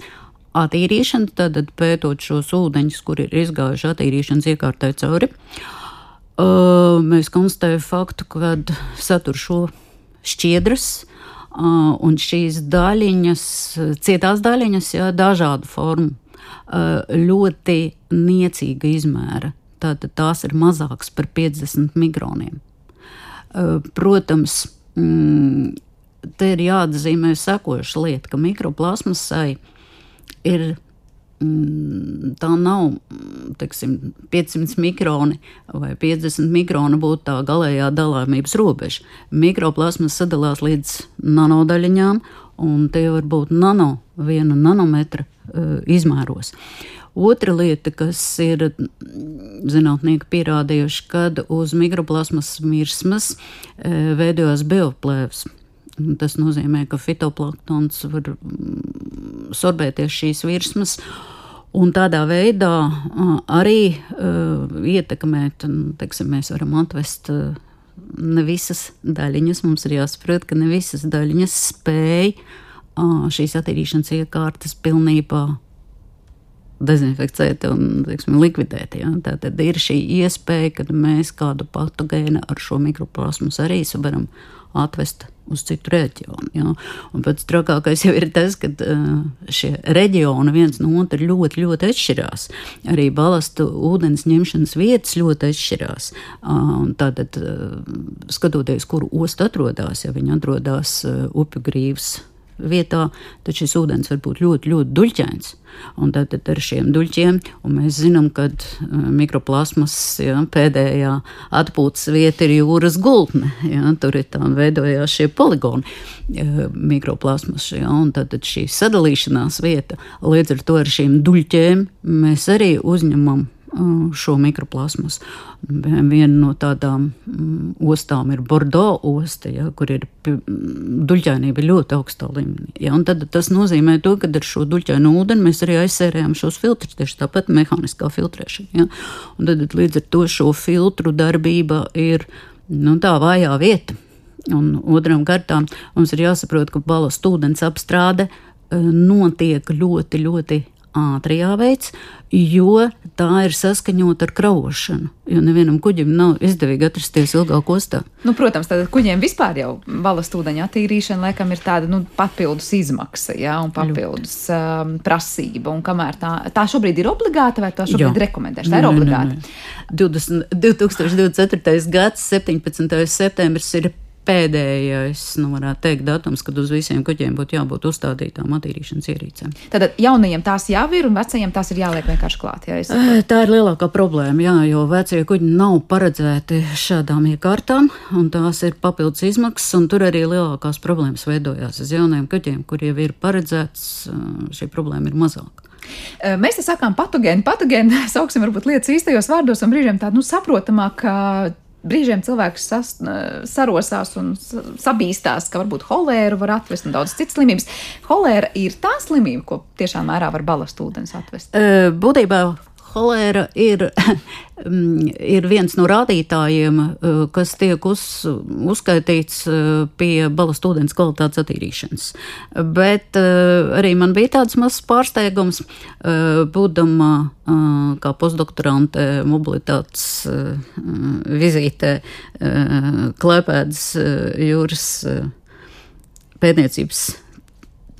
attīrīšanas, tad pētot šos ūdeņus, kur ir izgājuši attīrīšanas iekārtai cauri, uh, mēs konstatējam faktu, ka satur šo šķiedras. Uh, un šīs daļiņas, cietās daļiņas, jā, dažādu formu, uh, ļoti niecīga izmēra. Tātad tās ir mazākas par 50 mikroniem. Uh, protams, mm, te ir jāatzīmē sekoša lieta, ka mikroplasmasai ir. Mm, tā nav teiksim, 500 mikroni vai 50 mikroni būtu tā galējā dalāmības robeža. Mikroplasmas sadalās līdz nanodaļiņām, un tie var būt nano, viena nanometra uh, izmēros. Otra lieta, kas ir zinātnieki pierādījuši, kad uz mikroplasmas mirsmas uh, veidojas bioplēvs. Tas nozīmē, ka fitoplanktons var mm, sorbēties šīs virsmas. Un tādā veidā arī uh, ietekmēt, teiksim, mēs varam atvest uh, ne visas daļiņas. Mums ir jāsaprot, ka ne visas daļiņas spēj uh, šīs attīrīšanas iekārtas pilnībā dezinficēt un teiksim, likvidēt. Ja? Tā tad ir šī iespēja, ka mēs kādu patogēnu ar šo mikroplasmas arī varam atvest uz citu reģionu. Ja? Un pats trakākais jau ir tas, ka šie reģioni viens no otra ļoti, ļoti atšķirās. Arī balastu ūdens ņemšanas vietas ļoti atšķirās. Tātad, skatoties, kur osta atrodas, ja viņi atrodas upju grīvs vietā, tad šis ūdens var būt ļoti, ļoti duļķains. Un tad, tad ar šiem duļķiem, mēs zinām, ka uh, mikroplasmas ja, pēdējā atpūtas vieta ir jūras gultne. Ja, tur ir tā veidojās šie poligoni uh, mikroplasmas, ja, un tad, tad šī sadalīšanās vieta, līdz ar to ar šīm duļķiem mēs arī uzņemam šo mikroplasmas. Viena no tādām mm, ostām ir Bordeaux osta, ja, kur ir duļķainība ļoti augstā līmenī. Ja, tad tas nozīmē to, ka ar šo duļķainu ūdeni mēs arī aizsērējam šos filtrus, tieši tāpat mehāniskā filtrēšana. Ja. Un tad līdz ar to šo filtru darbība ir nu, tā vājā vieta. Un otram kārtām mums ir jāsaprot, ka balas ūdens apstrāde notiek ļoti, ļoti ātri jāveic, jo tā ir saskaņota ar kraušanu. Jo nevienam kuģim nav izdevīgi atrasties ilgāk ostā. Nu, protams, tad kuģiem vispār jau balas ūdeņa attīrīšana laikam ir tāda nu, papildus izmaksa ja, un papildus um, prasība. Un kamēr tā, tā šobrīd ir obligāta vai tā šobrīd rekomendēšana? Tā ir obligāta. 20, 2024. gads, 17. septembris ir pēdējais, nu, varētu teikt, datums, kad uz visiem kuģiem būtu jābūt uzstādītām attīrīšanas ierīcēm. Tad jaunajiem tās jau ir, un vecajiem tās ir jāliek vienkārši klāt. Jā. Tā ir lielākā problēma, jā, jo vecie kuģi nav paredzēti šādām iekārtām, un tās ir papildus izmaksas, un tur arī lielākās problēmas veidojās uz jauniem kuģiem, kuriem ir paredzēts, šī problēma ir mazāka. Mēs te sakām patogēni, patogēni, *laughs* sauksim varbūt lietas īstajos vārdos, un brīžiem tādu nu, saprotamāk, ka brīžiem cilvēks sas, sarosās un sabīstās, ka varbūt holēru var atvest un daudz citas slimības. Holēra ir tā slimība, ko tiešām mērā var balastu ūdens atvest. Būtībā holēra ir, *laughs* mm, ir viens no rādītājiem, eh, kas tiek uz, uzskaitīts eh, pie balast ūdens kvalitātes attīrīšanas. Bet eh, arī man bija tāds mazs pārsteigums, būdama kā postdoktorante mobilitātes vizītē Klēpēdas jūras pētniecības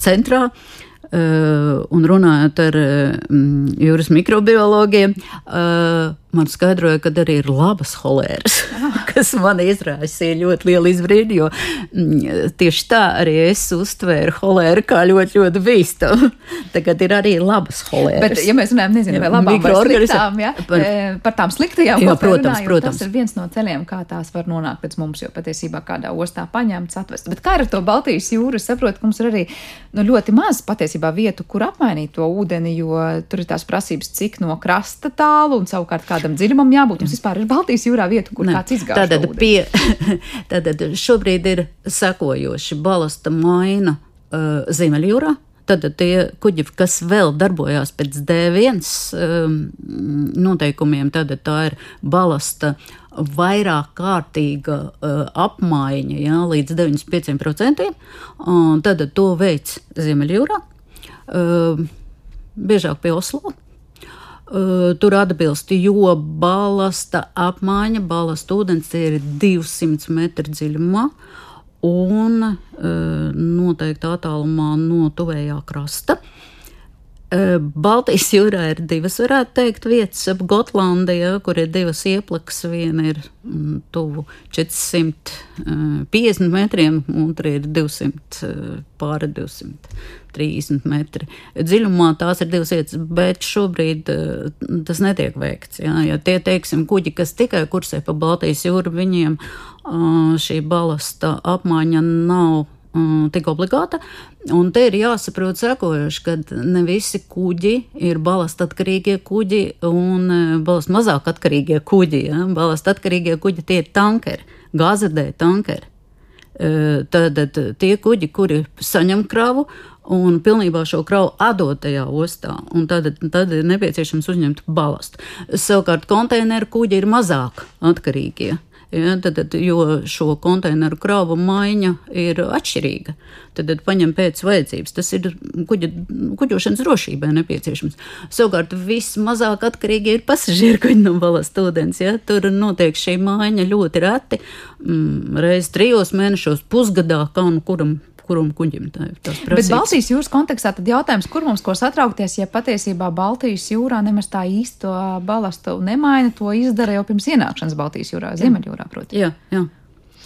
centrā. Uh, un runājot ar uh, jūras mikrobiologiem, uh, man skaidroja, ka arī ir labas holēras, *laughs* kas man izraisīja ļoti lielu izbrīdi, jo mm, tieši tā arī es uztvēru holēru kā ļoti, ļoti bīstamu. *laughs* Tagad ir arī labas holēras. Bet, ja mēs runājam, nezinu, vai labām vai sliktām, ja? par, e, par tām sliktajām, jā, protams, runājot, protams. Tas ir viens no ceļiem, kā tās var nonākt līdz mums, jo patiesībā kādā ostā paņemts, atvest. Bet kā ar to Baltijas jūru? Es saprotu, ka mums ir arī nu, ļoti maz patiesībā vietu, kur apmainīt to ūdeni, jo tur ir tās prasības, cik no krasta tālu un savukārt kāda kādam dziļumam jābūt. Jums vispār ir Baltijas jūrā vieta, kur ne. kāds izgāž. Tātad, pie, *laughs* tātad šobrīd ir sekojoši balasta maina uh, Ziemeļjūrā. Tad tie kuģi, kas vēl darbojās pēc D1 um, noteikumiem, tad tā ir balasta vairāk kārtīga uh, apmaiņa jā, līdz 95%. Un tad to veids Ziemeļjūrā, uh, biežāk pie Oslo. Tur atbilst, jo balasta apmaiņa, balasta ūdens ir 200 metru dziļumā un noteikti attālumā no tuvējā krasta. Baltijas jūrā ir divas, varētu teikt, vietas ap Gotlandijā, kur ir divas ieplakas. Viena ir mm, tuvu 450 metriem, otra ir 200, pāri 200 30 metri dziļumā. Tās ir divas vietas, bet šobrīd tas netiek veikts. Jā, ja tie, teiksim, kuģi, kas tikai kursē pa Baltijas jūru, viņiem šī balasta apmaiņa nav tik obligāta. Un te ir jāsaprot sekojuši, ka ne visi kuģi ir balasta atkarīgie kuģi un balasta mazāk atkarīgie kuģi. Ja? Balasta atkarīgie kuģi tie ir tankeri, gāzedē tankeri. Tad tie kuģi, kuri saņem kravu un pilnībā šo kravu atdot tajā ostā, tad, tad ir nepieciešams uzņemt balastu. Savukārt konteineru kuģi ir mazāk atkarīgie. Ja, tad, tad, jo šo konteineru kravu maiņa ir atšķirīga. Tad, tad paņem pēc vajadzības. Tas ir kuģa, kuģošanas drošībai nepieciešams. Savukārt vismazāk atkarīgi ir pasažieru kuģi no balasta ūdens. Ja? Tur notiek šī maiņa ļoti reti, mm, reiz trijos mēnešos, pusgadā, kā nu kuram kuram kuģim tā ir. Bet Baltijas jūras kontekstā tad jautājums, kur mums ko satraukties, ja patiesībā Baltijas jūrā nemaz tā īsto balastu nemaina, to izdara jau pirms ienākšanas Baltijas jūrā, Ziemeļjūrā, protams. Jā, jā.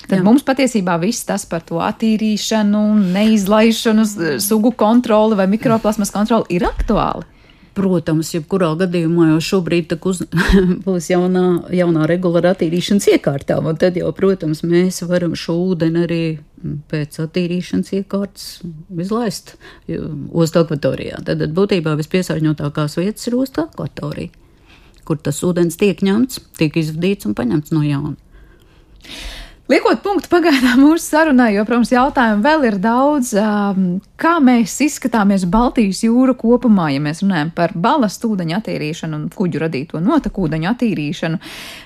Tad Jā. mums patiesībā viss tas par to attīrīšanu, neizlaišanu, sugu kontroli vai mikroplasmas kontroli ir aktuāli. Protams, jebkurā gadījumā jau šobrīd uz, *laughs* būs jaunā, jaunā regulāra attīrīšanas iekārtām, un tad jau, protams, mēs varam šo ūdeni arī pēc attīrīšanas iekārtas izlaist ostu akvatorijā. Tad būtībā vispiesārņotākās vietas ir ostu akvatorija, kur tas ūdens tiek ņemts, tiek izvadīts un paņemts no jauna. Liekot punktu pagaidām mūsu sarunai, jo, protams, jautājumu vēl ir daudz. Um, kā mēs izskatāmies Baltijas jūra kopumā, ja mēs runājam par balastu ūdeņu attīrīšanu un kuģu radīto notekūdeņu attīrīšanu?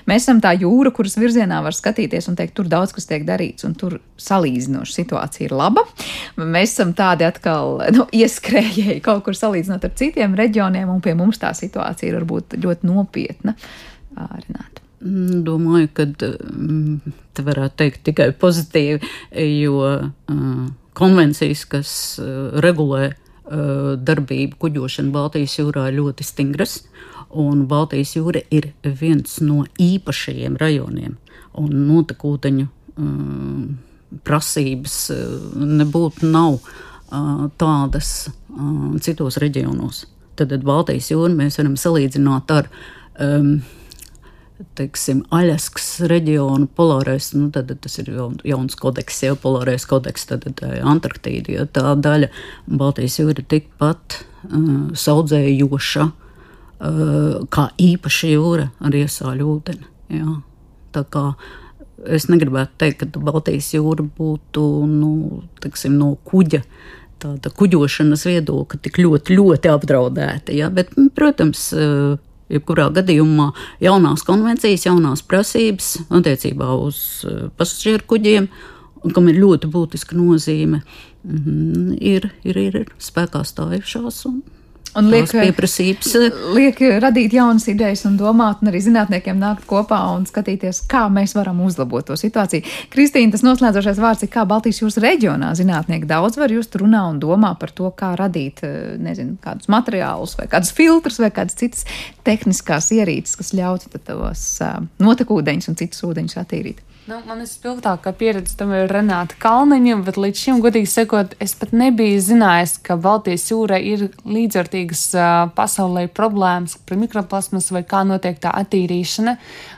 Mēs esam tā jūra, kuras virzienā var skatīties un teikt, tur daudz kas tiek darīts, un tur salīdzinoši situācija ir laba. Mēs esam tādi atkal nu, ieskrējēji kaut kur salīdzinot ar citiem reģioniem, un pie mums tā situācija ir varbūt ļoti nopietna. Renāta. Mm, domāju, ka mm, te varētu teikt tikai pozitīvi, jo uh, konvencijas, kas regulē darbību kuģošanu Baltijas jūrā, ir ļoti stingras. Un Baltijas jūra ir viens no īpašajiem rajoniem un notekūdeņu prasības nebūtu nav tādas citos reģionos. Tad Baltijas jūru mēs varam salīdzināt ar um, teiksim, Aļaskas reģionu polārais, nu, tad, tas ir jauns kodeks, jau polārais kodeks, tad, tad Antarktīda, ja tā daļa Baltijas jūra ir tikpat uh, saudzējoša uh, kā īpaša jūra ar iesāļu ūdeni. Jā. Tā kā es negribētu teikt, ka Baltijas jūra būtu nu, teiksim, no kuģa. Tāda kuģošanas viedokļa tik ļoti, ļoti apdraudēta. Ja? Bet, protams, Jebkurā gadījumā jaunās konvencijas, jaunās prasības attiecībā uz eh, pasažieru kuģiem, kam ir ļoti būtiska nozīme, mhm, ir, ir, ir spēkā stājušās. Un Un liek, pieprasības. liek radīt jaunas idejas un domāt, un arī zinātniekiem nākt kopā un skatīties, kā mēs varam uzlabot to situāciju. Kristīna, tas noslēdzošais vārds ir, kā Baltijas jūras reģionā zinātnieki daudz var just runā un domā par to, kā radīt, eh, nezinu, kādus materiālus vai kādus filtrus vai kādas citas tehniskās ierīces, kas ļautu tos eh, notekūdeņus un citus ūdeņus attīrīt. Nu, man vispilgtākā pieredze tam ir Renāta Kalniņa, bet līdz šim, godīgi sakot, es pat nebiju zinājis, ka Baltijas jūrā ir līdzvērtīgas uh, pasaulē problēmas par mikroplasmas vai kā notiek tā attīrīšana.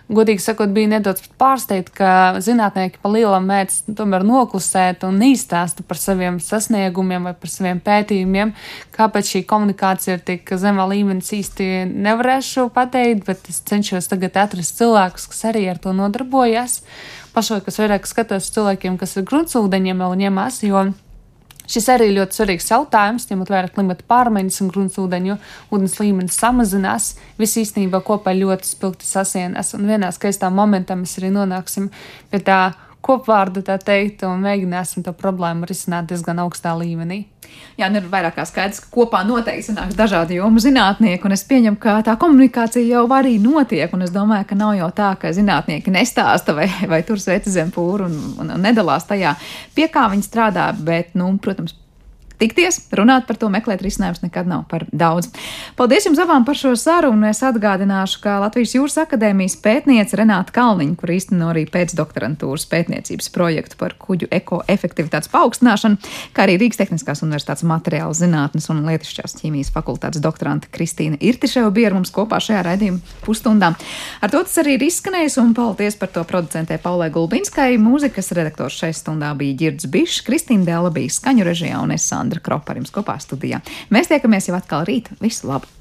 Godīgi sakot, bija nedaudz pārsteigta, ka zinātnieki pa lielam mēdz tomēr noklusēt un neizstāsta par saviem sasniegumiem vai par saviem pētījumiem. Kāpēc šī komunikācija ir tik zemā līmenis īsti nevarēšu pateikt, bet es cenšos tagad atrast cilvēkus, kas arī ar to nodarbojas. Uh, pašlaik es vairāk skatos cilvēkiem, kas ir gruntsūdeņiem vēl ņemās, jo Šis arī ir ļoti svarīgs jautājums, ņemot vērā klimata pārmaiņas un gruntsūdeņu ūdens līmenis samazinās. Viss īstenībā kopā ļoti spilgti sasienas, un vienā skaistā momentā mēs arī nonāksim pie tā kopvārdu, tā teikt, un mēģināsim to problēmu risināt diezgan augstā līmenī. Jā, nu ir vairāk kā skaidrs, ka kopā noteikti sanāks dažādi jomu zinātnieki, un es pieņemu, ka tā komunikācija jau arī notiek, un es domāju, ka nav jau tā, ka zinātnieki nestāsta vai, vai tur sveci zem pūru un, un, un nedalās tajā, pie kā viņi strādā, bet, nu, protams, tikties, runāt par to, meklēt risinājumus nekad nav par daudz. Paldies jums abām par šo sarunu. Es atgādināšu, ka Latvijas Jūras akadēmijas pētniece Renāta Kalniņa, kur īsteno arī pēcdoktorantūras pētniecības projektu par kuģu ekoefektivitātes paaugstināšanu, kā arī Rīgas Tehniskās Universitātes materiāla zinātnes un lietišķās ķīmijas fakultātes doktorante Kristīna Irtiševa bija ar mums kopā šajā raidījuma pusstundā. Ar to tas arī ir izskanējis, un paldies par to producentē Paulai Gulbinskai. Mūzikas redaktors šai stundā bija Girds Bišs, Kristīna Dēla bija skaņu režijā un es Sandra. Sandra Kropa ar jums kopā studijā. Mēs tiekamies jau atkal rīt. Visu labu!